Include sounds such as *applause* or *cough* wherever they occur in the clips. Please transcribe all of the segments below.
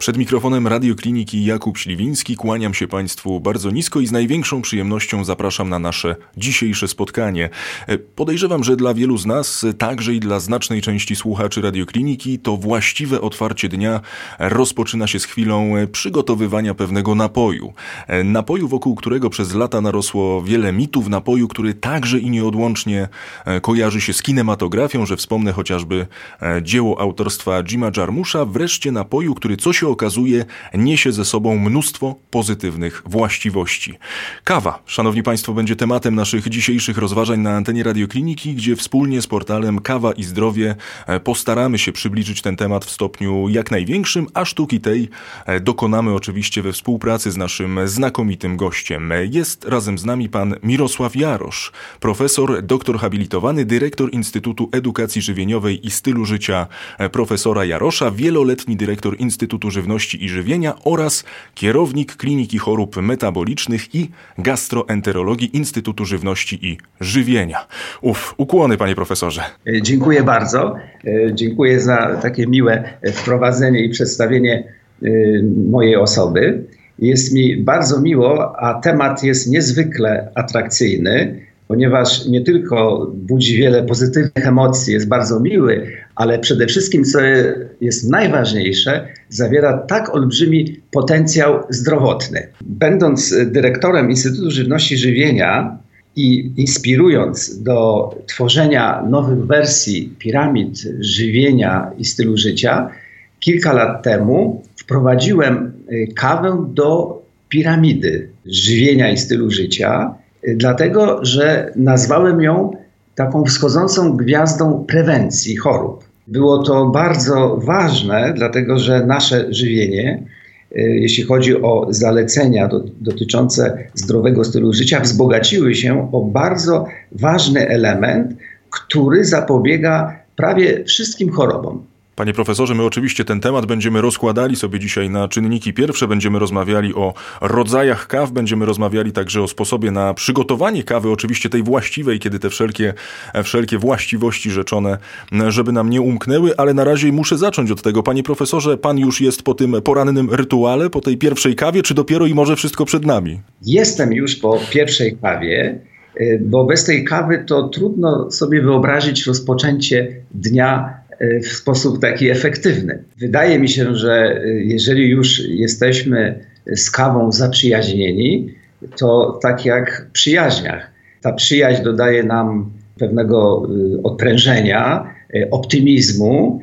Przed mikrofonem Radiokliniki Jakub Śliwiński kłaniam się Państwu bardzo nisko i z największą przyjemnością zapraszam na nasze dzisiejsze spotkanie. E, podejrzewam, że dla wielu z nas, także i dla znacznej części słuchaczy Radiokliniki, to właściwe otwarcie dnia rozpoczyna się z chwilą przygotowywania pewnego napoju. E, napoju, wokół którego przez lata narosło wiele mitów, napoju, który także i nieodłącznie e, kojarzy się z kinematografią, że wspomnę chociażby dzieło autorstwa Jima Jarmusza, wreszcie napoju, który co się okazuje, niesie ze sobą mnóstwo pozytywnych właściwości. Kawa, szanowni państwo, będzie tematem naszych dzisiejszych rozważań na antenie Radiokliniki, gdzie wspólnie z portalem Kawa i Zdrowie e, postaramy się przybliżyć ten temat w stopniu jak największym, a sztuki tej e, dokonamy oczywiście we współpracy z naszym znakomitym gościem. Jest razem z nami pan Mirosław Jarosz, profesor, doktor habilitowany, dyrektor Instytutu Edukacji Żywieniowej i Stylu Życia e, profesora Jarosza, wieloletni dyrektor Instytutu Żywieniowej Żywności i Żywienia oraz kierownik Kliniki Chorób Metabolicznych i Gastroenterologii Instytutu Żywności i Żywienia. Uf, ukłony panie profesorze. E, dziękuję bardzo. E, dziękuję za takie miłe wprowadzenie i przedstawienie e, mojej osoby. Jest mi bardzo miło, a temat jest niezwykle atrakcyjny ponieważ nie tylko budzi wiele pozytywnych emocji, jest bardzo miły, ale przede wszystkim, co jest najważniejsze, zawiera tak olbrzymi potencjał zdrowotny. Będąc dyrektorem Instytutu Żywności i Żywienia i inspirując do tworzenia nowych wersji piramid żywienia i stylu życia, kilka lat temu wprowadziłem y, kawę do piramidy żywienia i stylu życia dlatego że nazwałem ją taką wschodzącą gwiazdą prewencji chorób. Było to bardzo ważne, dlatego że nasze żywienie, y, jeśli chodzi o zalecenia do, dotyczące zdrowego stylu życia, wzbogaciły się o bardzo ważny element, który zapobiega prawie wszystkim chorobom. Panie profesorze, my oczywiście ten temat będziemy rozkładali sobie dzisiaj na czynniki pierwsze, będziemy rozmawiali o rodzajach kaw, będziemy rozmawiali także o sposobie na przygotowanie kawy, oczywiście tej właściwej, kiedy te wszelkie, wszelkie właściwości rzeczone, żeby nam nie umknęły, ale na razie muszę zacząć od tego. Panie profesorze, pan już jest po tym porannym rytuale, po tej pierwszej kawie, czy dopiero i może wszystko przed nami? Jestem już po pierwszej kawie y, bo bez tej kawy to trudno sobie wyobrazić rozpoczęcie dnia w sposób taki efektywny. Wydaje mi się, że y, jeżeli już jesteśmy z kawą zaprzyjaźnieni, to tak jak w przyjaźniach. Ta przyjaźń dodaje nam pewnego y, odprężenia, y, optymizmu,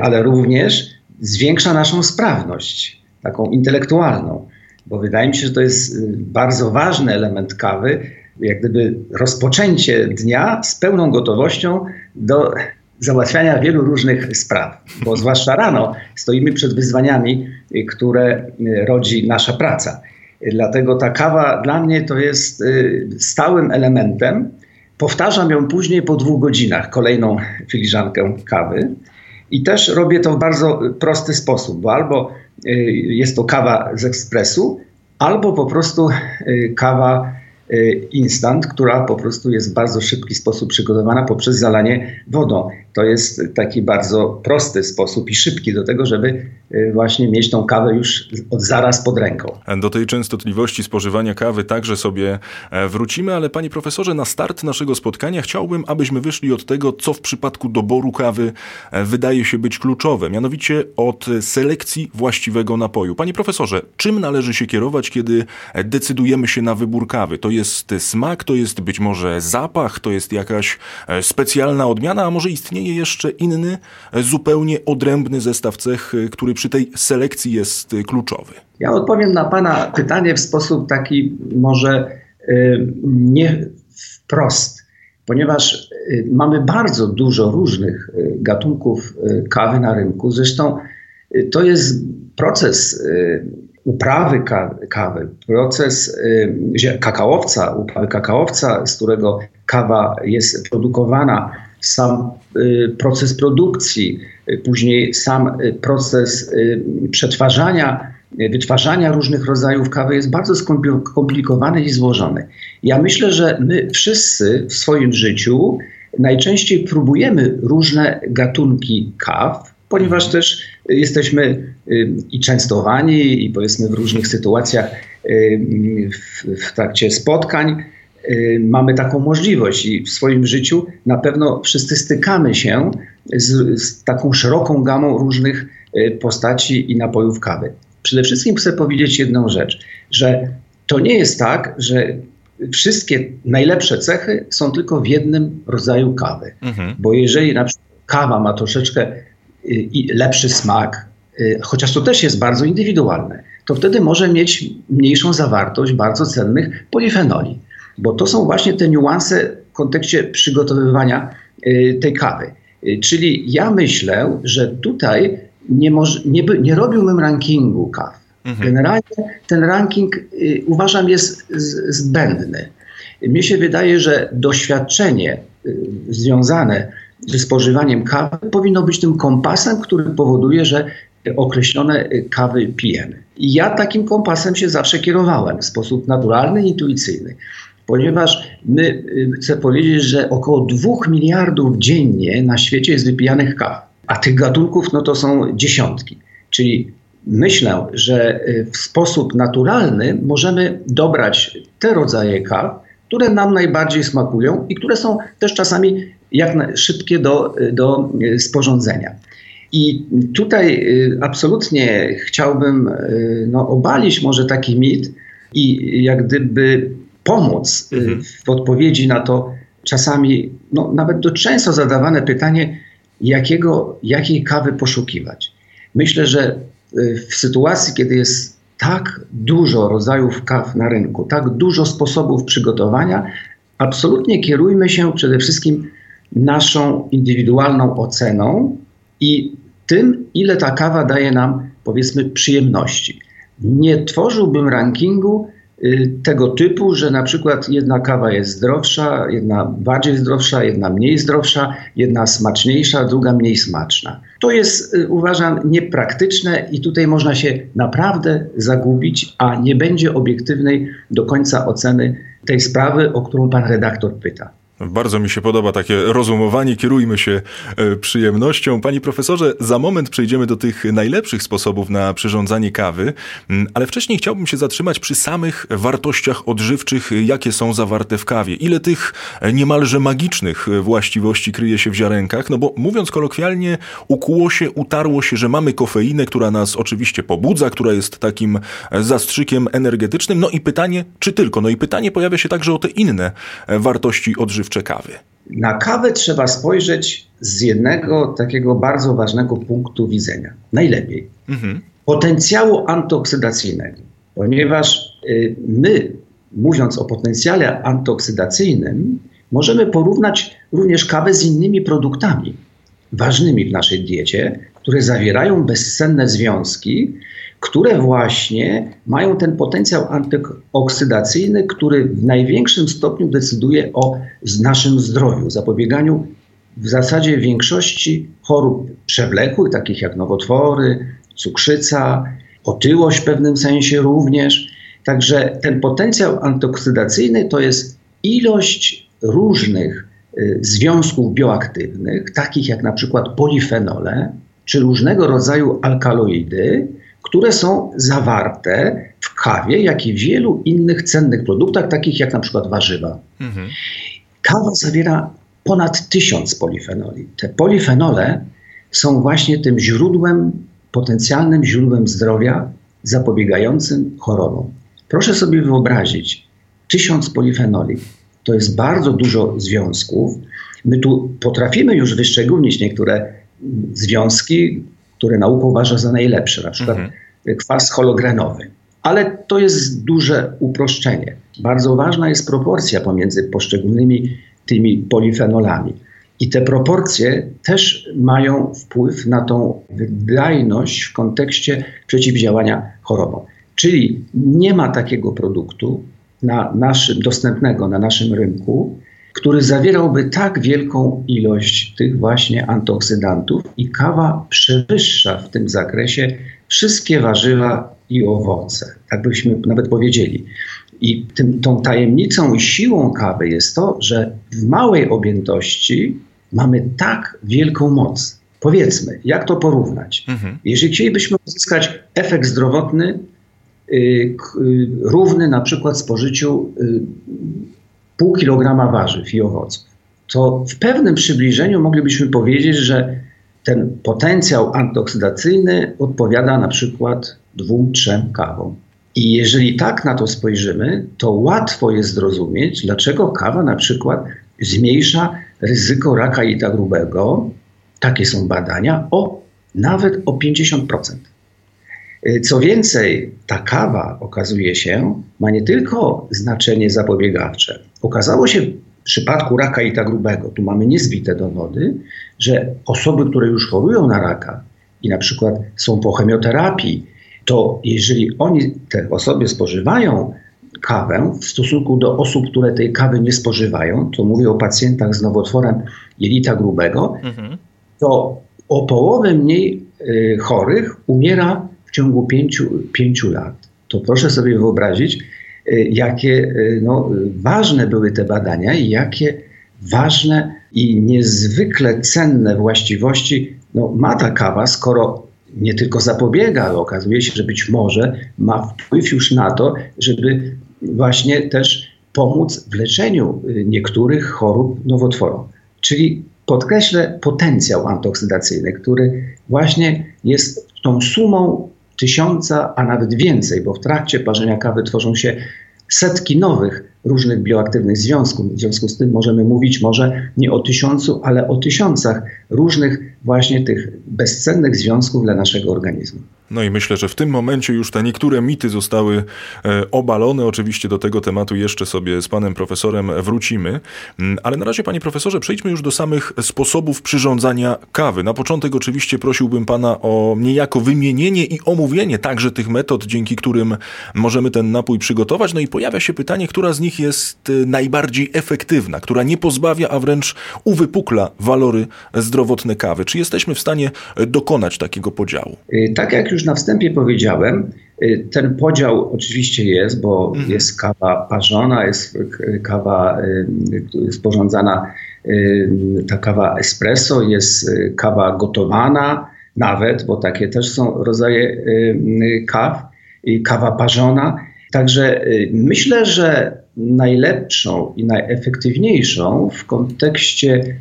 ale również zwiększa naszą sprawność, taką intelektualną. Bo wydaje mi się, że to jest bardzo ważny element kawy, jak gdyby rozpoczęcie dnia z pełną gotowością do załatwiania wielu różnych spraw, bo *laughs* zwłaszcza rano stoimy przed wyzwaniami, y, które y, rodzi nasza praca. Dlatego ta kawa dla mnie to jest y, stałym elementem. Powtarzam ją później po dwóch godzinach, kolejną filiżankę kawy. I też robię to w bardzo prosty sposób, bo albo jest to kawa z ekspresu, albo po prostu kawa instant, która po prostu jest w bardzo szybki sposób przygotowana poprzez zalanie wodą. To jest taki bardzo prosty sposób i szybki do tego, żeby y, właśnie mieć tą kawę już od zaraz pod ręką. Do tej częstotliwości spożywania kawy także sobie e, wrócimy, ale panie profesorze, na start naszego spotkania chciałbym, abyśmy wyszli od tego, co w przypadku doboru kawy e, wydaje się być kluczowe, mianowicie od selekcji właściwego napoju. Panie profesorze, czym należy się kierować, kiedy decydujemy się na wybór kawy? To jest smak, to jest być może zapach, to jest jakaś e, specjalna odmiana, a może istnieje jeszcze inny, e, zupełnie odrębny zestaw cech, e, który przy tej selekcji jest kluczowy? Ja odpowiem na Pana pytanie w sposób taki może nie wprost, ponieważ mamy bardzo dużo różnych gatunków kawy na rynku. Zresztą to jest proces uprawy kawy, proces kakaowca, uprawy kakaowca, z którego kawa jest produkowana, sam y, proces produkcji, y, później sam proces przetwarzania wytwarzania różnych rodzajów kawy jest bardzo skomplikowany i złożony. Ja myślę, że my wszyscy w swoim życiu najczęściej próbujemy różne gatunki kaw, ponieważ też jesteśmy y, i częstowani, i powiedzmy w różnych sytuacjach y, w, w trakcie spotkań y, mamy taką możliwość i w swoim życiu na pewno wszyscy stykamy się z, z taką szeroką gamą różnych postaci i napojów kawy. Przede wszystkim chcę powiedzieć jedną rzecz, że to nie jest tak, że wszystkie najlepsze cechy są tylko w jednym rodzaju kawy. Mhm. Bo jeżeli na przykład kawa ma troszeczkę y, lepszy smak, y, chociaż to też jest bardzo indywidualne, to wtedy może mieć mniejszą zawartość bardzo cennych polifenoli. Bo to są właśnie te niuanse w kontekście przygotowywania y, tej kawy. Czyli ja myślę, że tutaj nie, może, nie, nie robiłbym rankingu kaw. Mhm. Generalnie ten ranking y, uważam jest z, zbędny. Mnie się wydaje, że doświadczenie y, związane ze spożywaniem kawy powinno być tym kompasem, który powoduje, że określone kawy pijemy. I ja takim kompasem się zawsze kierowałem w sposób naturalny, intuicyjny. Ponieważ my, y, chcę powiedzieć, że około 2 miliardów dziennie na świecie jest wypijanych kaw a tych gatunków no to są dziesiątki. Czyli myślę, że y, w sposób naturalny możemy dobrać te rodzaje kaw, które nam najbardziej smakują i które są też czasami jak szybkie do, y, do sporządzenia. I tutaj absolutnie chciałbym no, obalić może taki mit i jak gdyby pomóc mhm. w odpowiedzi na to czasami no, nawet do często zadawane pytanie, jakiego, jakiej kawy poszukiwać. Myślę, że y, w sytuacji, kiedy jest tak dużo rodzajów kaw na rynku, tak dużo sposobów przygotowania, absolutnie kierujmy się przede wszystkim naszą indywidualną oceną i tym, ile ta kawa daje nam, powiedzmy, przyjemności. Nie tworzyłbym rankingu Y, tego typu, że na przykład jedna kawa jest zdrowsza, jedna bardziej zdrowsza, jedna mniej zdrowsza, jedna smaczniejsza, druga mniej smaczna. To jest, y, uważam, niepraktyczne i tutaj można się naprawdę zagubić, a nie będzie obiektywnej do końca oceny tej sprawy, o którą pan redaktor pyta. Bardzo mi się podoba takie rozumowanie, kierujmy się e, przyjemnością. Panie profesorze, za moment przejdziemy do tych najlepszych sposobów na przyrządzanie kawy, mm, ale wcześniej chciałbym się zatrzymać przy samych wartościach odżywczych, jakie są zawarte w kawie. Ile tych niemalże magicznych właściwości kryje się w ziarenkach? No bo mówiąc kolokwialnie, ukuło się, utarło się, że mamy kofeinę, która nas oczywiście pobudza, która jest takim zastrzykiem energetycznym. No i pytanie, czy tylko? No i pytanie pojawia się także o te inne wartości odżywcze kawy? Na kawę trzeba spojrzeć z jednego takiego bardzo ważnego punktu widzenia. Najlepiej. Mhm. Potencjału antyoksydacyjnego. Ponieważ y, my, mówiąc o potencjale antyoksydacyjnym, możemy porównać również kawę z innymi produktami ważnymi w naszej diecie, które zawierają bezcenne związki, które właśnie mają ten potencjał antyoksydacyjny, który w największym stopniu decyduje o naszym zdrowiu, zapobieganiu w zasadzie większości chorób przewlekłych, takich jak nowotwory, cukrzyca, otyłość w pewnym sensie również. Także ten potencjał antyoksydacyjny to jest ilość różnych y, związków bioaktywnych, takich jak na przykład polifenole, czy różnego rodzaju alkaloidy, które są zawarte w kawie, jak i wielu innych cennych produktach, takich jak na przykład warzywa. Mhm. Kawa zawiera ponad tysiąc polifenoli. Te polifenole są właśnie tym źródłem, potencjalnym źródłem zdrowia zapobiegającym chorobom. Proszę sobie wyobrazić, tysiąc polifenoli to jest bardzo dużo związków. My tu potrafimy już wyszczególnić niektóre związki, które nauka uważa za najlepsze, na przykład mhm. Kwas hologrenowy. Ale to jest duże uproszczenie. Bardzo ważna jest proporcja pomiędzy poszczególnymi tymi polifenolami. I te proporcje też mają wpływ na tą wydajność w kontekście przeciwdziałania chorobom. Czyli nie ma takiego produktu na naszym, dostępnego na naszym rynku, który zawierałby tak wielką ilość tych właśnie antyoksydantów i kawa przewyższa w tym zakresie wszystkie warzywa i owoce. Tak byśmy nawet powiedzieli. I tym, tą tajemnicą i siłą kawy jest to, że w małej objętości mamy tak wielką moc. Powiedzmy, jak to porównać? Mhm. Jeżeli chcielibyśmy uzyskać efekt zdrowotny y, y, równy na przykład spożyciu y, pół kilograma warzyw i owoców, to w pewnym przybliżeniu moglibyśmy powiedzieć, że ten potencjał antyoksydacyjny odpowiada na przykład dwóm, trzem kawom. I jeżeli tak na to spojrzymy, to łatwo jest zrozumieć, dlaczego kawa na przykład zmniejsza ryzyko raka jelita grubego, takie są badania, o nawet o 50%. Co więcej, ta kawa, okazuje się, ma nie tylko znaczenie zapobiegawcze. Okazało się w przypadku raka jelita grubego, tu mamy niezbite dowody, że osoby, które już chorują na raka i na przykład są po chemioterapii, to jeżeli oni, te osoby spożywają kawę w stosunku do osób, które tej kawy nie spożywają, to mówię o pacjentach z nowotworem jelita grubego, mhm. to o połowę mniej y, chorych umiera w ciągu pięciu, pięciu lat. To proszę sobie wyobrazić, y, jakie y, no, ważne były te badania i jakie ważne i niezwykle cenne właściwości no, ma ta kawa, skoro nie tylko zapobiega, ale okazuje się, że być może ma wpływ już na to, żeby właśnie też pomóc w leczeniu y, niektórych chorób nowotworowych. Czyli podkreślę potencjał antyoksydacyjny, który właśnie jest tą sumą tysiąca, a nawet więcej, bo w trakcie parzenia kawy tworzą się setki nowych różnych bioaktywnych związków. W związku z tym możemy mówić może nie o tysiącu, ale o tysiącach różnych właśnie tych bezcennych związków dla naszego organizmu. No i myślę, że w tym momencie już te niektóre mity zostały e, obalone. Oczywiście do tego tematu jeszcze sobie z panem profesorem wrócimy. Mm, ale na razie, panie profesorze, przejdźmy już do samych sposobów przyrządzania kawy. Na początek oczywiście prosiłbym pana o niejako wymienienie i omówienie także tych metod, dzięki którym możemy ten napój przygotować. No i pojawia się pytanie, która z nich jest e, najbardziej efektywna, która nie pozbawia, a wręcz uwypukla walory zdrowotne kawy. Czy jesteśmy w stanie dokonać takiego podziału? Tak jak już już na wstępie powiedziałem, y, ten podział oczywiście jest, bo mhm. jest kawa parzona, jest kawa y, sporządzana, y, ta kawa espresso, jest kawa gotowana nawet, bo takie też są rodzaje kaw, i kawa parzona. Także myślę, że najlepszą i najefektywniejszą w kontekście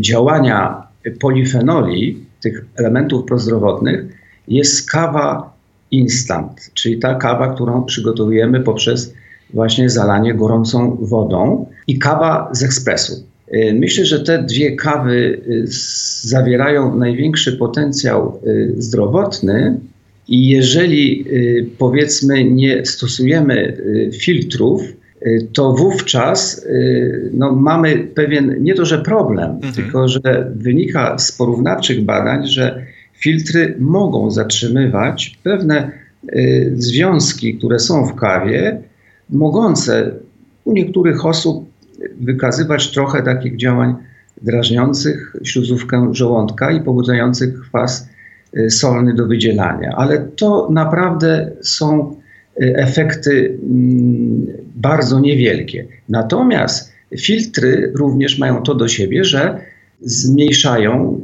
działania polifenoli, tych elementów prozdrowotnych, jest kawa instant, czyli ta kawa, którą przygotowujemy poprzez właśnie zalanie gorącą wodą i kawa z ekspresu. Y, myślę, że te dwie kawy y, zawierają największy potencjał y, zdrowotny i jeżeli powiedzmy nie stosujemy filtrów, to wówczas no, mamy pewien, nie to że problem, mhm. tylko że wynika z porównawczych badań, że filtry mogą zatrzymywać pewne y, związki, które są w kawie, mogące u niektórych osób wykazywać trochę takich działań drażniących śluzówkę żołądka i pobudzających kwas y, solny do wydzielania. Ale to naprawdę są y, efekty mm, bardzo niewielkie. Natomiast filtry również mają to do siebie, że zmniejszają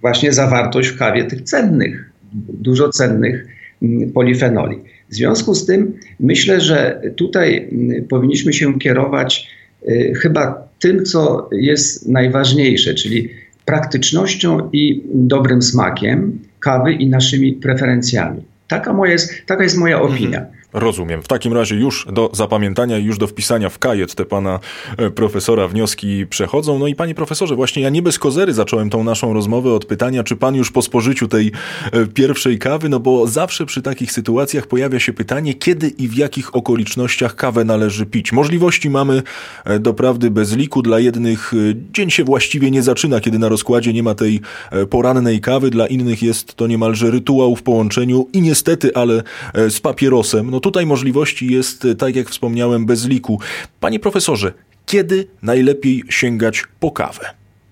właśnie zawartość w kawie tych cennych, dużo cennych mm, polifenoli. W związku z tym myślę, że tutaj mm, powinniśmy się kierować y, chyba tym, co jest najważniejsze, czyli praktycznością i dobrym smakiem kawy i naszymi preferencjami. Taka, moja jest, taka jest moja opinia. Rozumiem. W takim razie już do zapamiętania, już do wpisania w kajet te pana e, profesora wnioski przechodzą. No i panie profesorze, właśnie ja nie bez kozery zacząłem tą naszą rozmowę od pytania, czy pan już po spożyciu tej e, pierwszej kawy, no bo zawsze przy takich sytuacjach pojawia się pytanie, kiedy i w jakich okolicznościach kawę należy pić. Możliwości mamy e, doprawdy bez liku. Dla jednych dzień się właściwie nie zaczyna, kiedy na rozkładzie nie ma tej porannej kawy. Dla innych jest to niemalże rytuał w połączeniu i niestety, ale z papierosem. No no tutaj możliwości jest, e, tak jak wspomniałem, bez liku. Panie profesorze, kiedy najlepiej sięgać po kawę?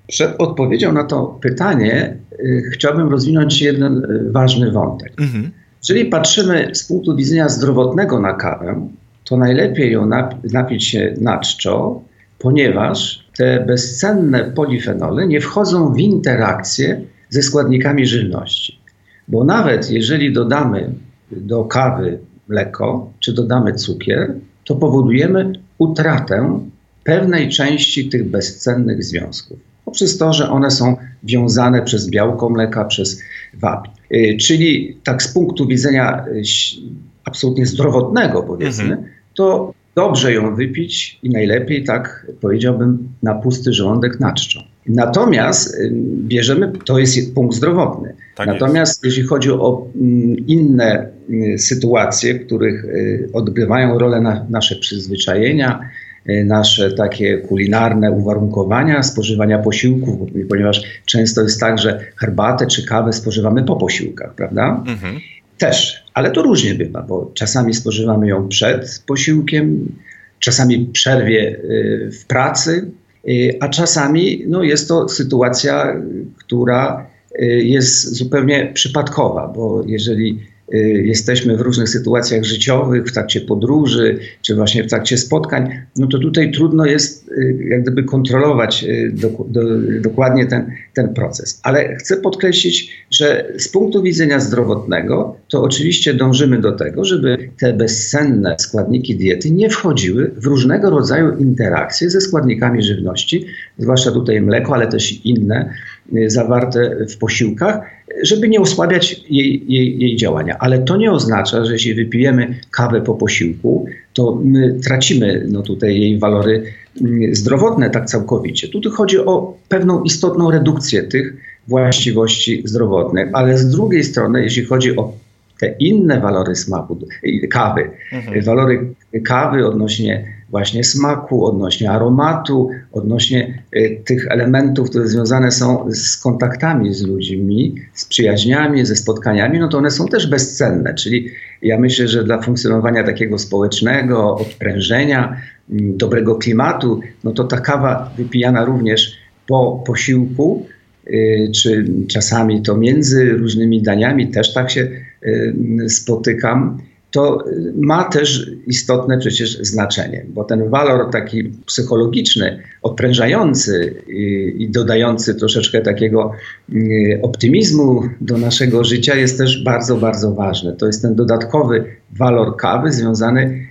Przed odpowiedzią na to pytanie y, chciałbym rozwinąć jeden y, ważny wątek. Mhm. Jeżeli patrzymy z punktu widzenia zdrowotnego na kawę, to najlepiej ją napić się na czczo, ponieważ te bezcenne polifenole nie wchodzą w interakcję ze składnikami żywności. Bo nawet jeżeli dodamy do kawy mleko, czy dodamy cukier, to powodujemy utratę pewnej części tych bezcennych związków. Poprzez to, że one są wiązane przez białko mleka, przez wapń. Y, czyli tak z punktu widzenia y, absolutnie zdrowotnego, powiedzmy, mhm. to dobrze ją wypić i najlepiej, tak powiedziałbym, na pusty żołądek na czczą. Natomiast y, bierzemy, to jest punkt zdrowotny. Tak Natomiast jest. jeśli chodzi o mm, inne sytuacje, w których odgrywają rolę na, nasze przyzwyczajenia, nasze takie kulinarne uwarunkowania spożywania posiłków, ponieważ często jest tak, że herbatę czy kawę spożywamy po posiłkach, prawda? Mhm. Też, ale to różnie bywa, bo czasami spożywamy ją przed posiłkiem, czasami przerwie y, w pracy, y, a czasami no, jest to sytuacja, która y, jest zupełnie przypadkowa, bo jeżeli Y, jesteśmy w różnych sytuacjach życiowych, w trakcie podróży, czy właśnie w trakcie spotkań, no to tutaj trudno jest y, jak gdyby kontrolować y, do, do, dokładnie ten, ten proces. Ale chcę podkreślić, że z punktu widzenia zdrowotnego, to oczywiście dążymy do tego, żeby te bezsenne składniki diety nie wchodziły w różnego rodzaju interakcje ze składnikami żywności, zwłaszcza tutaj mleko, ale też inne zawarte w posiłkach, żeby nie osłabiać jej, jej, jej, działania. Ale to nie oznacza, że jeśli wypijemy kawę po posiłku, to my tracimy no, tutaj jej walory mm, zdrowotne tak całkowicie. Tu chodzi o pewną istotną redukcję tych właściwości zdrowotnych, ale z drugiej strony, jeśli chodzi o te inne walory smaku, kawy, mhm. walory kawy odnośnie właśnie smaku, odnośnie aromatu, odnośnie y, tych elementów, które związane są z kontaktami z ludźmi, z przyjaźniami, ze spotkaniami, no to one są też bezcenne. Czyli ja myślę, że dla funkcjonowania takiego społecznego, odprężenia, dobrego klimatu, no to ta kawa wypijana również po posiłku, y, czy czasami to między różnymi daniami, też tak się spotykam to ma też istotne przecież znaczenie, bo ten walor taki psychologiczny, odprężający i, i dodający troszeczkę takiego y, optymizmu do naszego życia jest też bardzo, bardzo ważny. To jest ten dodatkowy walor kawy związany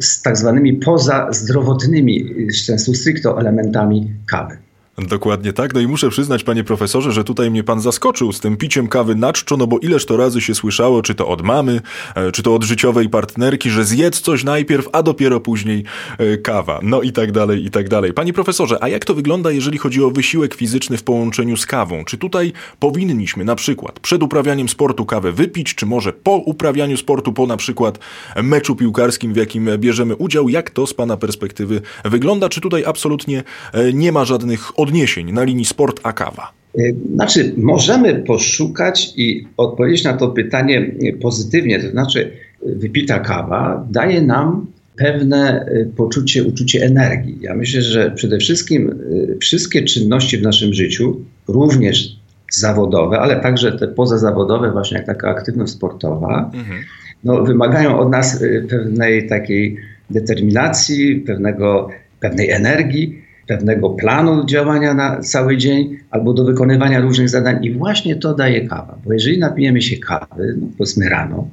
z tak zwanymi pozazdrowotnymi, często stricto elementami kawy. Dokładnie tak. No i muszę przyznać, panie profesorze, że tutaj mnie pan zaskoczył z tym piciem kawy na czczo, no bo ileż to razy się słyszało, czy to od mamy, e, czy to od życiowej partnerki, że zjedz coś najpierw, a dopiero później e, kawa. No i tak dalej, i tak dalej. Panie profesorze, a jak to wygląda, jeżeli chodzi o wysiłek fizyczny w połączeniu z kawą? Czy tutaj powinniśmy na przykład przed uprawianiem sportu kawę wypić, czy może po uprawianiu sportu, po na przykład meczu piłkarskim, w jakim bierzemy udział? Jak to z pana perspektywy wygląda? Czy tutaj absolutnie e, nie ma żadnych odniesień na linii sport a kawa? E, znaczy, możemy poszukać i odpowiedzieć na to pytanie pozytywnie, to znaczy, wypita kawa daje nam pewne e, poczucie, uczucie energii. Ja myślę, że przede wszystkim e, wszystkie czynności w naszym życiu, również zawodowe, ale także te pozazawodowe, właśnie jak taka aktywność sportowa, mhm. no, wymagają od nas pewnej takiej determinacji, pewnego, pewnej energii pewnego planu działania na cały dzień albo do wykonywania różnych zadań. I właśnie to daje kawa. Bo jeżeli napijemy się kawy, no powiedzmy rano,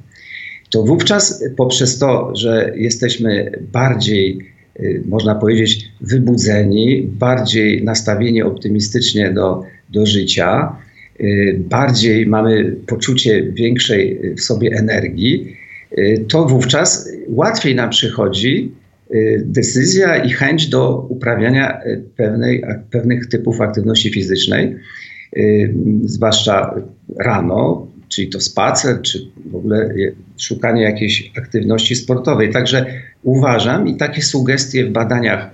to wówczas poprzez to, że jesteśmy bardziej, y, można powiedzieć, wybudzeni, bardziej nastawieni optymistycznie do, do życia, y, bardziej mamy poczucie większej w sobie energii, y, to wówczas łatwiej nam przychodzi Y, decyzja i chęć do uprawiania y, pewnej, pewnych typów aktywności fizycznej, y, zwłaszcza rano, czyli to spacer, czy w ogóle szukanie jakiejś aktywności sportowej. Także uważam i takie sugestie w badaniach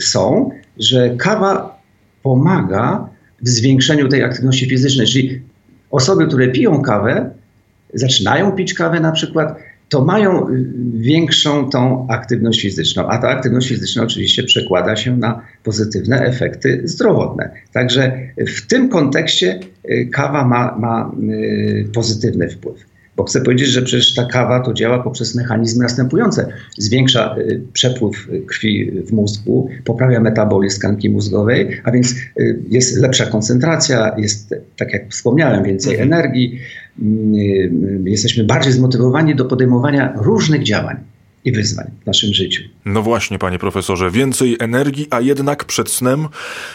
są, że kawa pomaga w zwiększeniu tej aktywności fizycznej. Czyli osoby, które piją kawę, zaczynają pić kawę na przykład, to mają większą tą aktywność fizyczną, a ta aktywność fizyczna oczywiście przekłada się na pozytywne efekty zdrowotne. Także w tym kontekście y, kawa ma, ma y, pozytywny wpływ. Bo chcę powiedzieć, że przecież ta kawa to działa poprzez mechanizmy następujące. Zwiększa y, przepływ krwi w mózgu, poprawia metabolizm tkanki mózgowej, a więc jest lepsza koncentracja, jest, tak jak wspomniałem, więcej mhm. energii, jesteśmy bardziej zmotywowani do podejmowania różnych działań i wyzwań w naszym życiu. No właśnie, panie profesorze, więcej energii, a jednak przed snem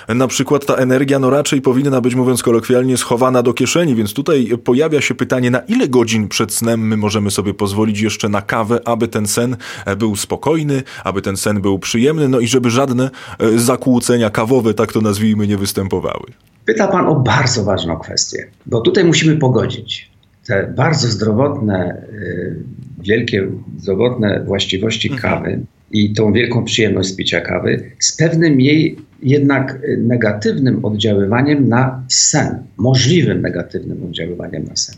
na przykład ta energia no raczej powinna być, mówiąc kolokwialnie, schowana do kieszeni, więc tutaj pojawia się pytanie, na ile godzin przed snem my możemy sobie pozwolić jeszcze na kawę, aby ten sen był spokojny, aby ten sen był przyjemny, no i żeby żadne e, zakłócenia kawowe, tak to nazwijmy, nie występowały. Pyta pan o bardzo ważną kwestię, bo tutaj musimy pogodzić te bardzo zdrowotne, y, wielkie zdrowotne właściwości mhm. kawy i tą wielką przyjemność z picia kawy z pewnym jej jednak negatywnym oddziaływaniem na sen, możliwym negatywnym oddziaływaniem na sen.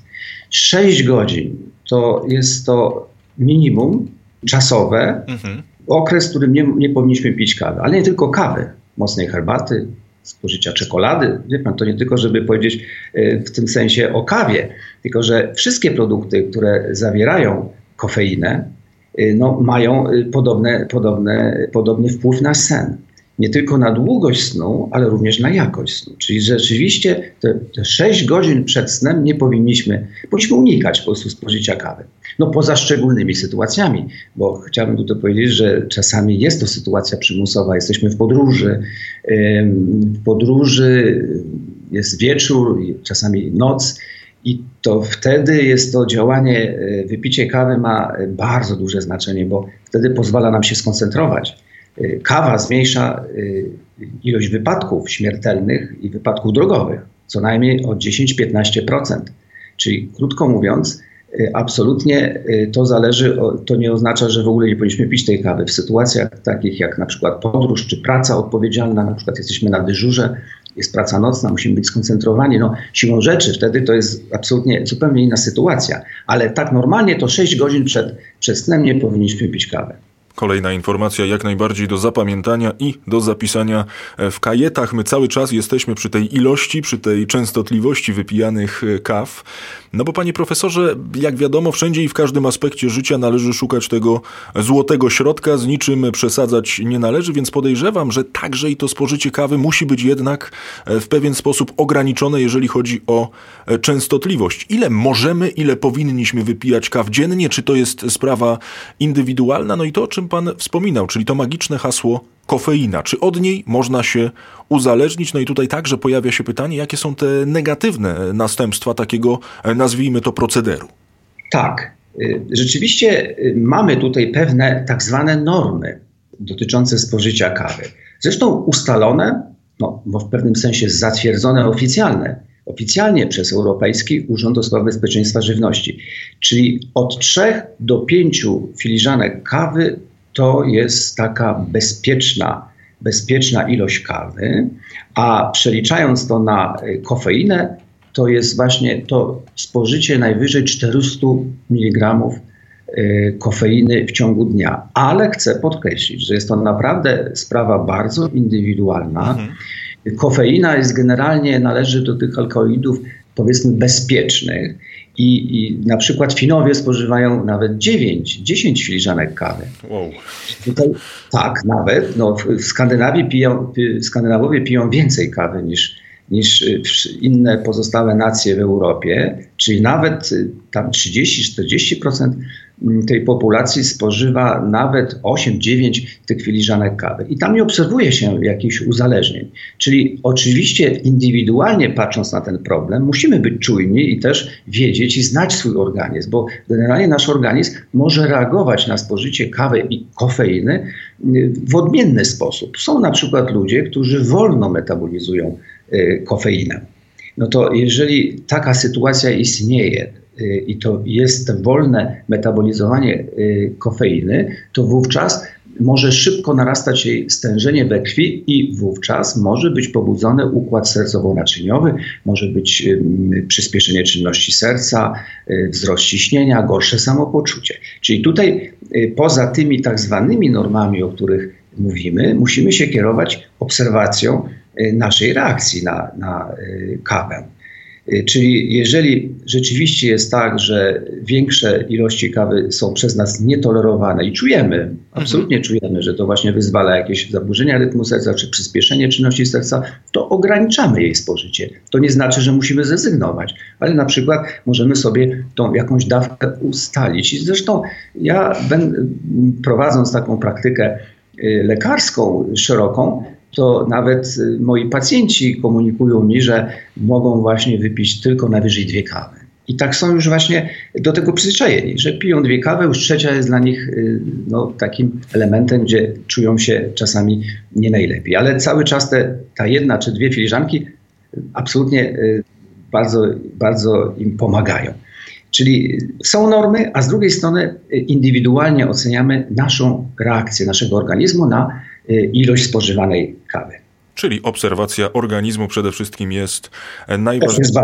6 godzin to jest to minimum czasowe, mhm. okres, w którym nie, nie powinniśmy pić kawy, ale nie tylko kawy, mocnej herbaty, spożycia czekolady. Wie pan, to nie tylko, żeby powiedzieć e, w tym sensie o kawie, tylko że wszystkie produkty, które zawierają kofeinę, e, no, mają e, podobne, podobne, podobny wpływ na sen nie tylko na długość snu, ale również na jakość snu. Czyli rzeczywiście te, te 6 godzin przed snem nie powinniśmy, powinniśmy unikać po prostu spożycia kawy. No poza szczególnymi sytuacjami, bo chciałbym tutaj powiedzieć, że czasami jest to sytuacja przymusowa, jesteśmy w podróży, w podróży jest wieczór, czasami noc i to wtedy jest to działanie, e, wypicie kawy ma bardzo duże znaczenie, bo wtedy pozwala nam się skoncentrować kawa zmniejsza y, ilość wypadków śmiertelnych i wypadków drogowych co najmniej o 10-15%. Czyli krótko mówiąc, y, absolutnie to zależy, to nie oznacza, że w ogóle nie powinniśmy pić tej kawy. W sytuacjach takich jak na przykład podróż czy praca odpowiedzialna, na przykład jesteśmy na dyżurze, jest praca nocna, musimy być skoncentrowani. No, siłą rzeczy wtedy to jest absolutnie zupełnie inna sytuacja. Ale tak normalnie to 6 godzin przed, przed snem nie powinniśmy pić kawy. Kolejna informacja jak najbardziej do zapamiętania i do zapisania w kajetach. My cały czas jesteśmy przy tej ilości, przy tej częstotliwości wypijanych kaw. No bo panie profesorze, jak wiadomo, wszędzie i w każdym aspekcie życia należy szukać tego złotego środka, z niczym przesadzać nie należy, więc podejrzewam, że także i to spożycie kawy musi być jednak w pewien sposób ograniczone, jeżeli chodzi o częstotliwość. Ile możemy, ile powinniśmy wypijać kaw dziennie? Czy to jest sprawa indywidualna? No i to, o czym pan wspominał, czyli to magiczne hasło kofeina. Czy od niej można się uzależnić? No i tutaj także pojawia się pytanie, jakie są te negatywne następstwa takiego, e, nazwijmy to, procederu? Tak. Y, rzeczywiście y, mamy tutaj pewne tak zwane normy dotyczące spożycia kawy. Zresztą ustalone, no, w pewnym sensie zatwierdzone oficjalne, oficjalnie przez Europejski Urząd do Spraw Bezpieczeństwa Żywności. Czyli od 3 do 5 filiżanek kawy to jest taka bezpieczna, bezpieczna ilość kawy, a przeliczając to na y, kofeinę, to jest właśnie to spożycie najwyżej 400 mg y, kofeiny w ciągu dnia. Ale chcę podkreślić, że jest to naprawdę sprawa bardzo indywidualna. Mhm. Kofeina jest generalnie, należy do tych alkoholidów powiedzmy bezpiecznych i, I, na przykład Finowie spożywają nawet 9, 10 filiżanek kawy. Wow. Tutaj, tak, nawet. No, w Skandynawii piją, Skandynawowie piją więcej kawy niż, niż inne pozostałe nacje w Europie, czyli nawet y, tam 30-40% Mm, tej populacji spożywa nawet 8-9 tych filiżanek kawy. I tam nie obserwuje się jakichś uzależnień. Czyli oczywiście indywidualnie patrząc na ten problem, musimy być czujni i też wiedzieć i znać swój organizm, bo generalnie nasz organizm może reagować na spożycie kawy i kofeiny y, w odmienny sposób. Są na przykład ludzie, którzy wolno metabolizują y, kofeinę. No to jeżeli taka sytuacja istnieje, i to jest wolne metabolizowanie y, kofeiny, to wówczas może szybko narastać jej stężenie we krwi i wówczas może być pobudzony układ sercowo-naczyniowy, może być przyspieszenie czynności serca, y, wzrost ciśnienia, gorsze samopoczucie. Czyli tutaj y, poza tymi tak zwanymi normami, o których mówimy, musimy się kierować obserwacją naszej reakcji na, na kawę. Y, czyli jeżeli rzeczywiście jest tak, że większe ilości kawy są przez nas nietolerowane i czujemy, absolutnie czujemy, że to właśnie wyzwala jakieś zaburzenia rytmu serca czy przyspieszenie czynności serca, to ograniczamy jej spożycie. To nie znaczy, że musimy zrezygnować, ale na przykład możemy sobie tą jakąś dawkę ustalić. I zresztą ja będę, prowadząc taką praktykę y, lekarską szeroką, to nawet y, moi pacjenci komunikują mi, że mogą właśnie wypić tylko najwyżej dwie kawy. I tak są już właśnie do tego przyzwyczajeni, że piją dwie kawy, już trzecia jest dla nich y, no, takim elementem, gdzie czują się czasami nie najlepiej. Ale cały czas te, ta jedna czy dwie filiżanki absolutnie y, bardzo, bardzo im pomagają. Czyli są normy, a z drugiej strony indywidualnie oceniamy naszą reakcję naszego organizmu na ilość spożywanej kawy. Czyli obserwacja organizmu przede wszystkim jest najważniejsza.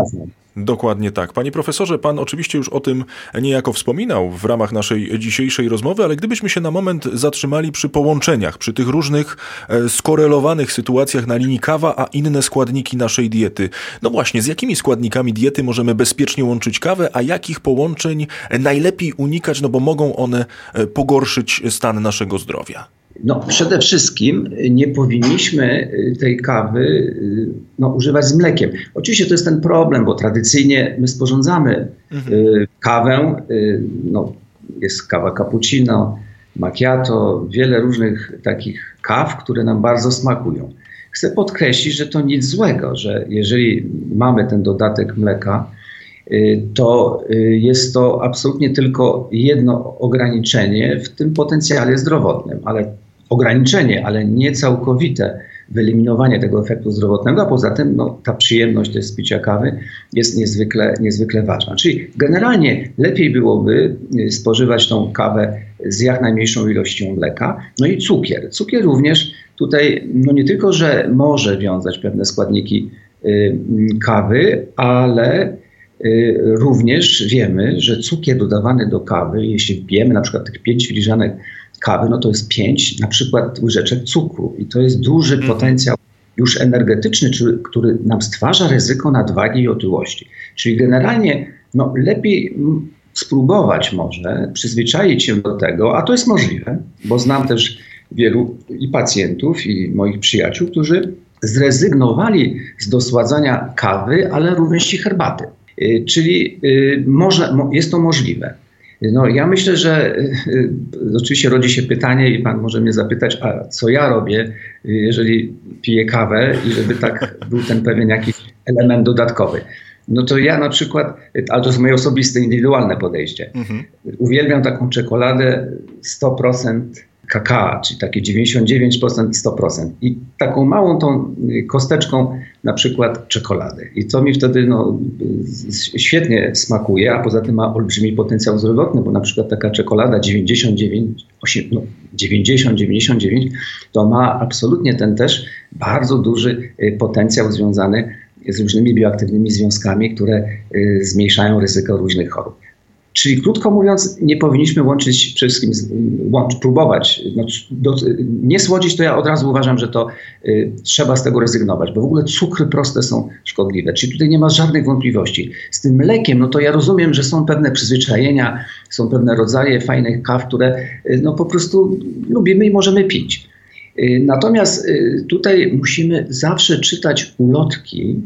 Dokładnie tak. Panie profesorze, pan oczywiście już o tym niejako wspominał w ramach naszej dzisiejszej rozmowy, ale gdybyśmy się na moment zatrzymali przy połączeniach, przy tych różnych e, skorelowanych sytuacjach na linii kawa, a inne składniki naszej diety. No właśnie, z jakimi składnikami diety możemy bezpiecznie łączyć kawę, a jakich połączeń najlepiej unikać, no bo mogą one e, pogorszyć stan naszego zdrowia? No, przede wszystkim nie powinniśmy y, tej kawy y, no, używać z mlekiem. Oczywiście to jest ten problem, bo tradycyjnie my sporządzamy mhm. Y, kawę. No, jest kawa cappuccino, macchiato, wiele różnych takich kaw, które nam bardzo smakują. Chcę podkreślić, że to nic złego, że jeżeli mamy ten dodatek mleka, to jest to absolutnie tylko jedno ograniczenie w tym potencjale zdrowotnym, ale ograniczenie, ale nie całkowite wyeliminowanie tego efektu zdrowotnego, a poza tym no, ta przyjemność też z picia kawy jest niezwykle, niezwykle ważna. Czyli generalnie lepiej byłoby y, spożywać tą kawę z jak najmniejszą ilością mleka. No i cukier. Cukier również tutaj no nie tylko, że może wiązać pewne składniki y, kawy, ale y, również wiemy, że cukier dodawany do kawy, jeśli pijemy na przykład tych 5 filiżanek kawy, no to jest 5 na przykład łyżeczek cukru i to jest duży mhm. potencjał już energetyczny, który nam stwarza ryzyko nadwagi i otyłości. Czyli generalnie no, lepiej spróbować może przyzwyczaić się do tego, a to jest możliwe, bo znam też wielu i pacjentów, i moich przyjaciół, którzy zrezygnowali z dosładzania kawy, ale również i herbaty. Y, czyli y, może, jest to możliwe. No, ja myślę, że y, y, oczywiście rodzi się pytanie i pan może mnie zapytać, a co ja robię, y, jeżeli piję kawę i żeby tak był ten pewien jakiś element dodatkowy. No to ja na przykład, ale to jest moje osobiste, indywidualne podejście. Mhm. Uwielbiam taką czekoladę 100% kakao, czyli takie 99%, 100%. I taką małą tą kosteczką na przykład czekolady. I to mi wtedy no, świetnie smakuje, a poza tym ma olbrzymi potencjał zdrowotny, bo na przykład taka czekolada 99, 8, no, 90, 99 to ma absolutnie ten też bardzo duży y, potencjał związany z różnymi bioaktywnymi związkami, które y, zmniejszają ryzyko różnych chorób. Czyli krótko mówiąc, nie powinniśmy łączyć wszystkim, łącz, próbować. No, do, nie słodzić, to ja od razu uważam, że to y, trzeba z tego rezygnować, bo w ogóle cukry proste są szkodliwe. Czyli tutaj nie ma żadnych wątpliwości. Z tym mlekiem, no to ja rozumiem, że są pewne przyzwyczajenia, są pewne rodzaje fajnych kaw, które y, no po prostu lubimy i możemy pić. Y, natomiast y, tutaj musimy zawsze czytać ulotki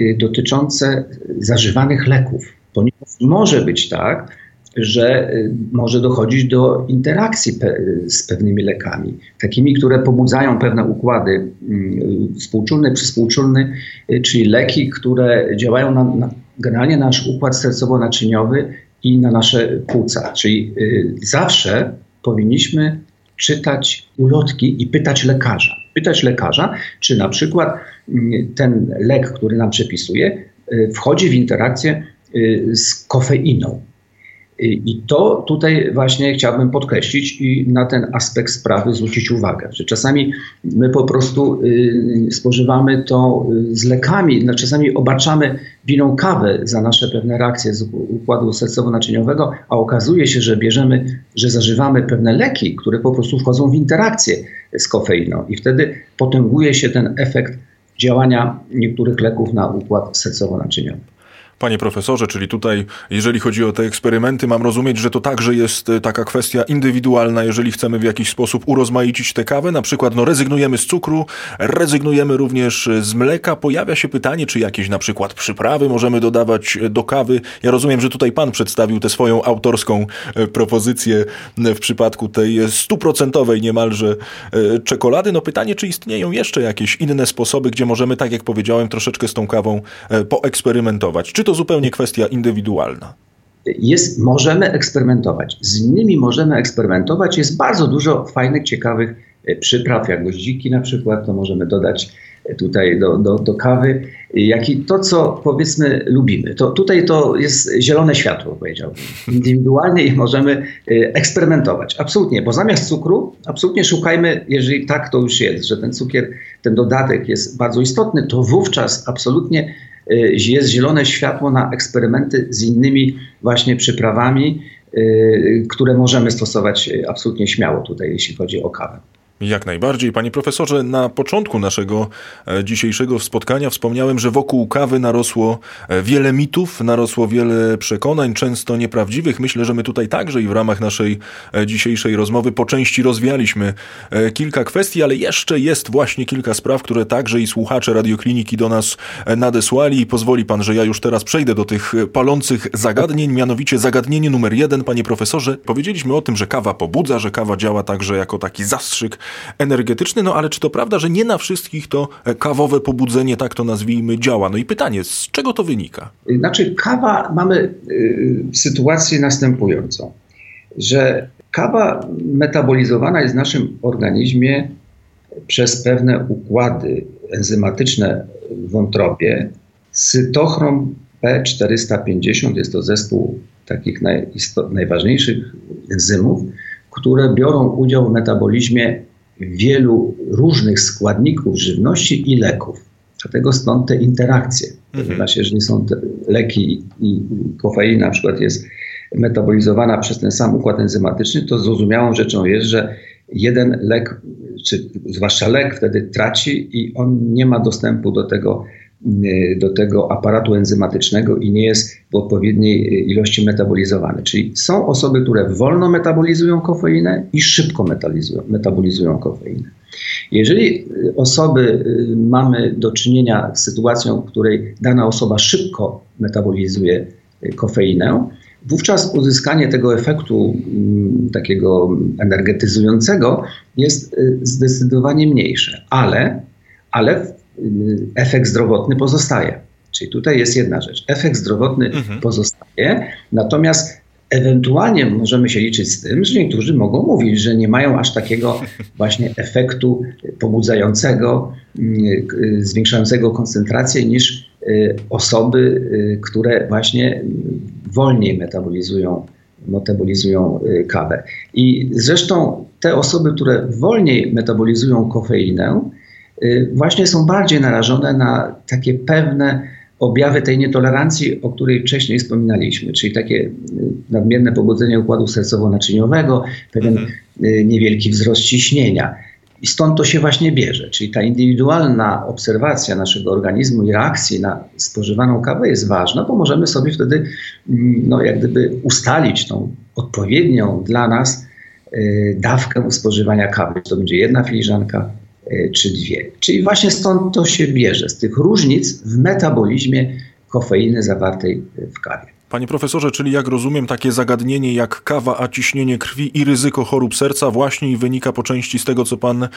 y, dotyczące zażywanych leków Ponieważ może być tak, że y, może dochodzić do interakcji pe z pewnymi lekami, takimi, które pobudzają pewne układy y, współczulny, przyspółczulny, y, czyli leki, które działają na, na generalnie na nasz układ sercowo-naczyniowy i na nasze płuca. Czyli y, zawsze powinniśmy czytać ulotki i pytać lekarza. Pytać lekarza, czy na przykład y, ten lek, który nam przepisuje, y, wchodzi w interakcję Y, z kofeiną. Y, I to tutaj właśnie chciałbym podkreślić i na ten aspekt sprawy zwrócić uwagę, że czasami my po prostu y, spożywamy to z lekami, no czasami obarczamy winą kawę za nasze pewne reakcje z układu sercowo-naczyniowego, a okazuje się, że bierzemy, że zażywamy pewne leki, które po prostu wchodzą w interakcję z kofeiną i wtedy potęguje się ten efekt działania niektórych leków na układ sercowo-naczyniowy. Panie profesorze, czyli tutaj, jeżeli chodzi o te eksperymenty, mam rozumieć, że to także jest e, taka kwestia indywidualna, jeżeli chcemy w jakiś sposób urozmaicić tę kawę, na przykład no, rezygnujemy z cukru, rezygnujemy również z mleka. Pojawia się pytanie, czy jakieś na przykład przyprawy możemy dodawać do kawy. Ja rozumiem, że tutaj pan przedstawił tę swoją autorską e, propozycję w przypadku tej stuprocentowej niemalże e, czekolady. No pytanie, czy istnieją jeszcze jakieś inne sposoby, gdzie możemy, tak jak powiedziałem, troszeczkę z tą kawą poeksperymentować. Czy to zupełnie kwestia indywidualna? Jest, możemy eksperymentować. Z innymi możemy eksperymentować. Jest bardzo dużo fajnych, ciekawych e, przypraw, jak goździki na przykład, to możemy dodać e, tutaj do, do, do kawy, jak i to, co powiedzmy lubimy. To tutaj to jest zielone światło, powiedziałbym. Indywidualnie możemy e, eksperymentować. Absolutnie, bo zamiast cukru, absolutnie szukajmy, jeżeli tak to już jest, że ten cukier, ten dodatek jest bardzo istotny, to wówczas absolutnie jest zielone światło na eksperymenty z innymi właśnie przyprawami, y, które możemy stosować y, absolutnie śmiało tutaj, jeśli chodzi o kawę. Jak najbardziej. Panie profesorze, na początku naszego e, dzisiejszego spotkania wspomniałem, że wokół kawy narosło e, wiele mitów, narosło wiele przekonań, często nieprawdziwych. Myślę, że my tutaj także i w ramach naszej e, dzisiejszej rozmowy po części rozwialiśmy kilka kwestii, ale jeszcze jest właśnie kilka spraw, które także i słuchacze radiokliniki do nas nadesłali i pozwoli pan, że ja już teraz przejdę do tych palących zagadnień, mianowicie zagadnienie numer jeden, panie profesorze. Powiedzieliśmy o tym, że kawa pobudza, że kawa działa także jako taki zastrzyk energetyczny, no ale czy to prawda, że nie na wszystkich to kawowe pobudzenie, tak to nazwijmy, działa? No i pytanie, z czego to wynika? Znaczy, kawa mamy y, sytuację następującą, że kawa metabolizowana jest w naszym organizmie przez pewne układy enzymatyczne w wątrobie. Cytochrom P450 jest to zespół takich najważniejszych enzymów, które biorą udział w metabolizmie wielu różnych składników żywności i leków. Dlatego stąd te interakcje. Mhm. się, że nie są leki i kofeina na przykład jest metabolizowana przez ten sam układ enzymatyczny, to zrozumiałą rzeczą jest, że jeden lek, czy zwłaszcza lek wtedy traci i on nie ma dostępu do tego do tego aparatu enzymatycznego i nie jest w odpowiedniej y, ilości metabolizowany. Czyli są osoby, które wolno metabolizują kofeinę i szybko metabolizują, metabolizują kofeinę. Jeżeli y, osoby mamy do czynienia z sytuacją, w której dana osoba szybko metabolizuje kofeinę, wówczas uzyskanie tego efektu mm, takiego energetyzującego jest zdecydowanie mniejsze. Ale, ale efekt zdrowotny pozostaje. Czyli tutaj jest jedna rzecz. Efekt zdrowotny mhm. pozostaje, natomiast ewentualnie możemy się liczyć z tym, że niektórzy mogą mówić, że nie mają aż takiego *laughs* właśnie efektu pobudzającego, mm, zwiększającego koncentrację niż y, osoby, y, które właśnie wolniej metabolizują, metabolizują y, kawę. I zresztą te osoby, które wolniej metabolizują kofeinę, właśnie są bardziej narażone na takie pewne objawy tej nietolerancji, o której wcześniej wspominaliśmy, czyli takie y, nadmierne pobudzenie układu sercowo-naczyniowego, pewien mhm. Y, niewielki wzrost ciśnienia. I stąd to się właśnie bierze, czyli ta indywidualna obserwacja naszego organizmu i reakcji na spożywaną kawę jest ważna, bo możemy sobie wtedy mm, no, jak gdyby ustalić tą odpowiednią dla nas dawkę spożywania kawy. Czy to będzie jedna filiżanka, czy dwie. Czyli właśnie stąd to się bierze, z tych różnic w metabolizmie kofeiny zawartej w kawie. Panie profesorze, czyli jak rozumiem, takie zagadnienie jak kawa, a ciśnienie krwi i ryzyko chorób serca właśnie wynika po części z tego, co pan e,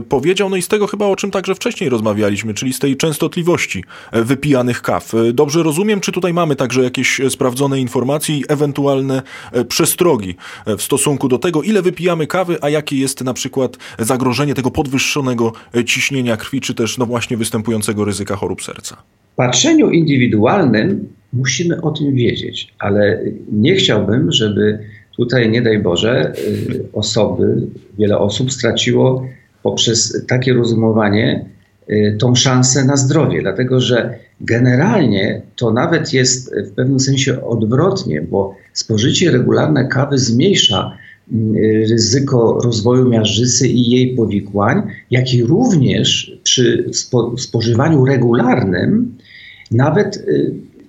powiedział, no i z tego chyba, o czym także wcześniej rozmawialiśmy, czyli z tej częstotliwości e, wypijanych kaw. E, dobrze rozumiem, czy tutaj mamy także jakieś sprawdzone informacje i ewentualne przestrogi w stosunku do tego, ile wypijamy kawy, a jakie jest na przykład zagrożenie tego podwyższonego ciśnienia krwi, czy też no właśnie występującego ryzyka chorób serca? Patrzeniu indywidualnym musimy o tym wiedzieć, ale nie chciałbym, żeby tutaj, nie daj Boże, y, osoby, wiele osób straciło poprzez takie rozumowanie y, tą szansę na zdrowie, dlatego że generalnie to nawet jest w pewnym sensie odwrotnie, bo spożycie regularne kawy zmniejsza y, ryzyko rozwoju miażdżycy i jej powikłań, jak i również przy spo, spożywaniu regularnym nawet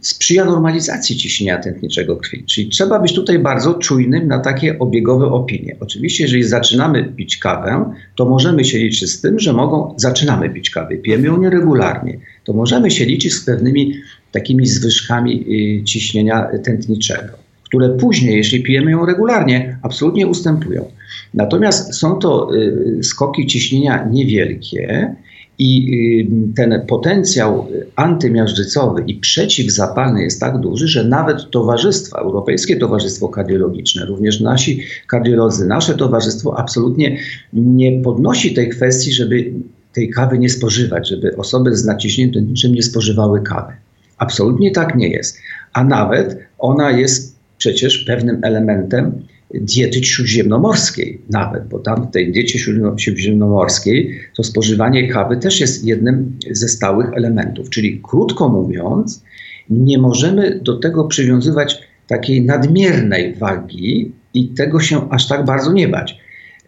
sprzyja normalizacji ciśnienia tętniczego krwi. Czyli trzeba być tutaj bardzo czujnym na takie obiegowe opinie. Oczywiście, jeżeli zaczynamy pić kawę, to możemy się liczyć z tym, że mogą, zaczynamy pić kawę, pijemy ją nieregularnie, to możemy się liczyć z pewnymi takimi zwyżkami y, ciśnienia tętniczego, które później, jeśli pijemy ją regularnie, absolutnie ustępują. Natomiast są to y, skoki ciśnienia niewielkie, i y, ten potencjał antymiażdżycowy i przeciwzapalny jest tak duży, że nawet towarzystwa, Europejskie Towarzystwo Kardiologiczne, również nasi kardiolodzy, nasze towarzystwo absolutnie nie podnosi tej kwestii, żeby tej kawy nie spożywać, żeby osoby z naciśnieniem tętniczym nie spożywały kawy. Absolutnie tak nie jest. A nawet ona jest przecież pewnym elementem diety śródziemnomorskiej nawet, bo tam w tej diecie śródziemnomorskiej to spożywanie kawy też jest jednym ze stałych elementów. Czyli krótko mówiąc, nie możemy do tego przywiązywać takiej nadmiernej wagi i tego się aż tak bardzo nie bać.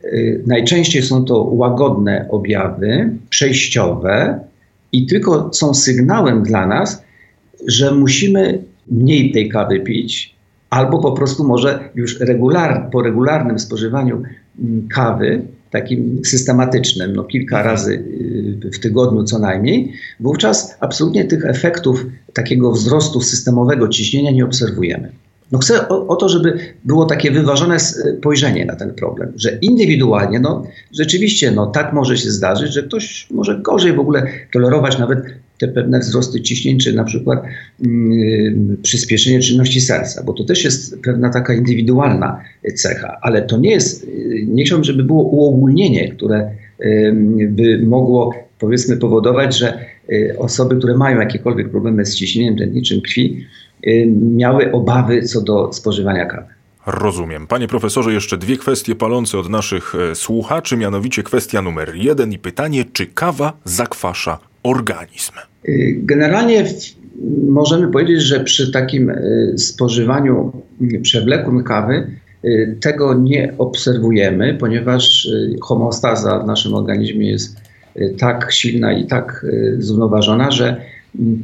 Y, najczęściej są to łagodne objawy, przejściowe i tylko są sygnałem dla nas, że musimy mniej tej kawy pić, albo po prostu może już regular, po regularnym spożywaniu mm, kawy, takim systematycznym, no kilka mhm. razy y, w tygodniu co najmniej, wówczas absolutnie tych efektów takiego wzrostu systemowego ciśnienia nie obserwujemy. No chcę o, o, to, żeby było takie wyważone spojrzenie na ten problem, że indywidualnie, no rzeczywiście, no tak może się zdarzyć, że ktoś może gorzej w ogóle tolerować nawet te pewne wzrosty ciśnień, czy na przykład yy, przyspieszenie czynności serca, bo to też jest pewna taka indywidualna cecha, ale to nie jest, yy, nie chciałbym, żeby było uogólnienie, które yy, by mogło powiedzmy powodować, że y, osoby, które mają jakiekolwiek problemy z ciśnieniem tętniczym krwi, y, miały obawy co do spożywania kawy. Rozumiem. Panie profesorze, jeszcze dwie kwestie palące od naszych e, słuchaczy, mianowicie kwestia numer jeden i pytanie, czy kawa zakwasza organizm? Y, generalnie możemy powiedzieć, że przy takim y, spożywaniu przewlekłym kawy y, tego nie obserwujemy, ponieważ homeostaza w naszym organizmie jest tak silna i tak zrównoważona, że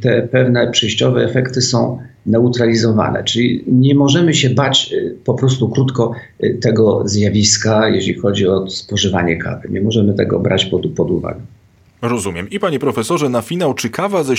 te pewne przejściowe efekty są neutralizowane. Czyli nie możemy się bać po prostu krótko tego zjawiska, jeśli chodzi o spożywanie kawy. Nie możemy tego brać pod, pod uwagę. Rozumiem. I panie profesorze, na finał, czy kawa ze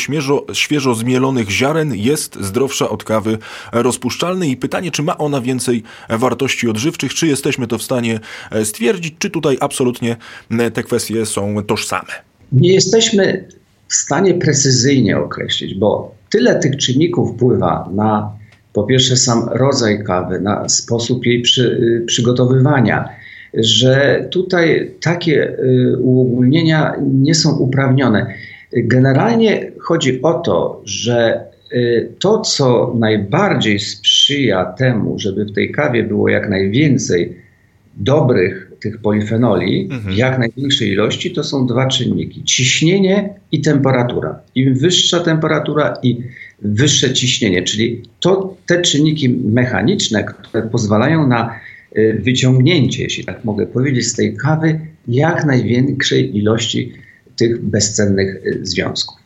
świeżo, zmielonych ziaren jest zdrowsza od kawy rozpuszczalnej? I pytanie, czy ma ona więcej wartości odżywczych? Czy jesteśmy to w stanie e, stwierdzić? Czy tutaj absolutnie e, te kwestie są tożsame? Nie jesteśmy w stanie precyzyjnie określić, bo tyle tych czynników wpływa na po pierwsze sam rodzaj kawy, na sposób jej przy, y, przygotowywania że tutaj takie y, uogólnienia nie są uprawnione. Generalnie chodzi o to, że y, to, co najbardziej sprzyja temu, żeby w tej kawie było jak najwięcej dobrych tych polifenoli, mhm. w jak największej ilości, to są dwa czynniki: ciśnienie i temperatura. Im wyższa temperatura i wyższe ciśnienie, czyli to te czynniki mechaniczne, które pozwalają na wyciągnięcie, jeśli tak mogę powiedzieć, z tej kawy jak największej ilości tych bezcennych y, związków.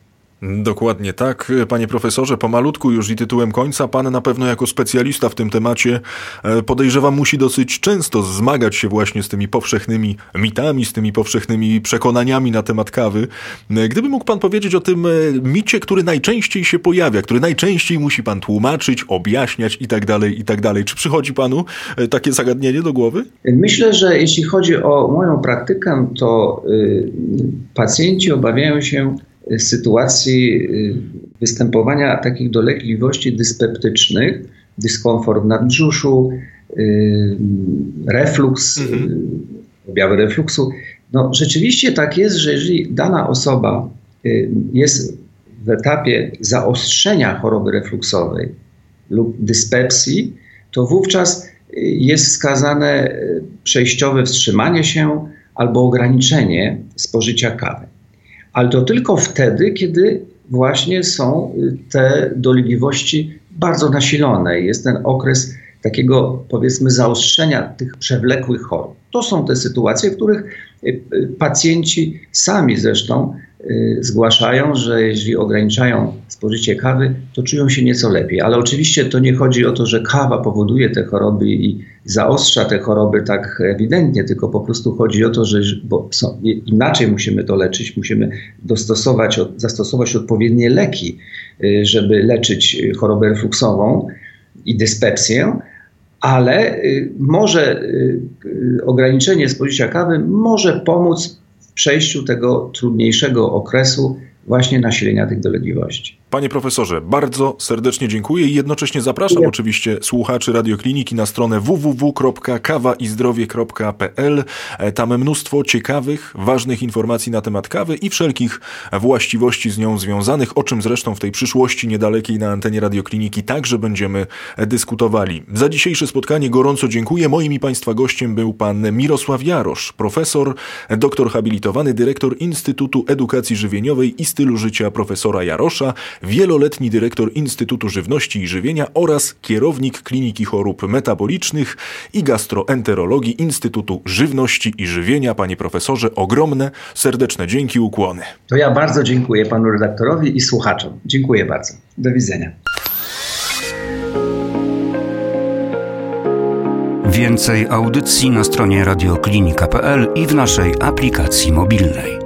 Dokładnie tak, panie profesorze. Pomalutku już i tytułem końca, pan na pewno jako specjalista w tym temacie e, podejrzewam musi dosyć często zmagać się właśnie z tymi powszechnymi mitami, z tymi powszechnymi przekonaniami na temat kawy. E, gdyby mógł pan powiedzieć o tym e, micie, który najczęściej się pojawia, który najczęściej musi pan tłumaczyć, objaśniać i tak dalej, i tak dalej. Czy przychodzi panu takie zagadnienie do głowy? Myślę, że jeśli chodzi o moją praktykę, to y, pacjenci obawiają się sytuacji y, występowania takich dolegliwości dyspeptycznych, dyskomfort w nadbrzuszu, y, refluks, y, mhm. objawy refluksu. No, rzeczywiście tak jest, że jeżeli dana osoba jest w etapie zaostrzenia choroby refluksowej lub dyspepsji, to wówczas jest wskazane przejściowe wstrzymanie się albo ograniczenie spożycia kawy ale to tylko wtedy, kiedy właśnie są y, te dolegliwości bardzo nasilone. Jest ten okres takiego, powiedzmy, zaostrzenia tych przewlekłych chorób. To są te sytuacje, w których y, y, pacjenci sami zresztą zgłaszają, że jeśli ograniczają spożycie kawy, to czują się nieco lepiej. Ale oczywiście to nie chodzi o to, że kawa powoduje te choroby i zaostrza te choroby tak ewidentnie, tylko po prostu chodzi o to, że bo są, inaczej musimy to leczyć, musimy dostosować, zastosować odpowiednie leki, y, żeby leczyć chorobę refluksową i dyspepsję, ale y, może ograniczenie spożycia kawy może pomóc w przejściu tego trudniejszego okresu właśnie nasilenia tych dolegliwości. Panie profesorze, bardzo serdecznie dziękuję i jednocześnie zapraszam oczywiście słuchaczy Radiokliniki na stronę www.kawaizdrowie.pl. E, tam mnóstwo ciekawych, ważnych informacji na temat kawy i wszelkich właściwości z nią związanych, o czym zresztą w tej przyszłości niedalekiej na antenie Radiokliniki także będziemy dyskutowali. Za dzisiejsze spotkanie gorąco dziękuję. Moim i Państwa gościem był pan Mirosław Jarosz, profesor, doktor habilitowany, dyrektor Instytutu Edukacji Żywieniowej i Stylu Życia profesora Jarosza, wieloletni dyrektor Instytutu Żywności i Żywienia oraz kierownik Kliniki Chorób Metabolicznych i Gastroenterologii Instytutu Żywności i Żywienia. Panie profesorze, ogromne, serdeczne dzięki, ukłony. To ja bardzo dziękuję panu redaktorowi i słuchaczom. Dziękuję bardzo. Do widzenia. Więcej audycji na stronie radioklinika.pl i w naszej aplikacji mobilnej.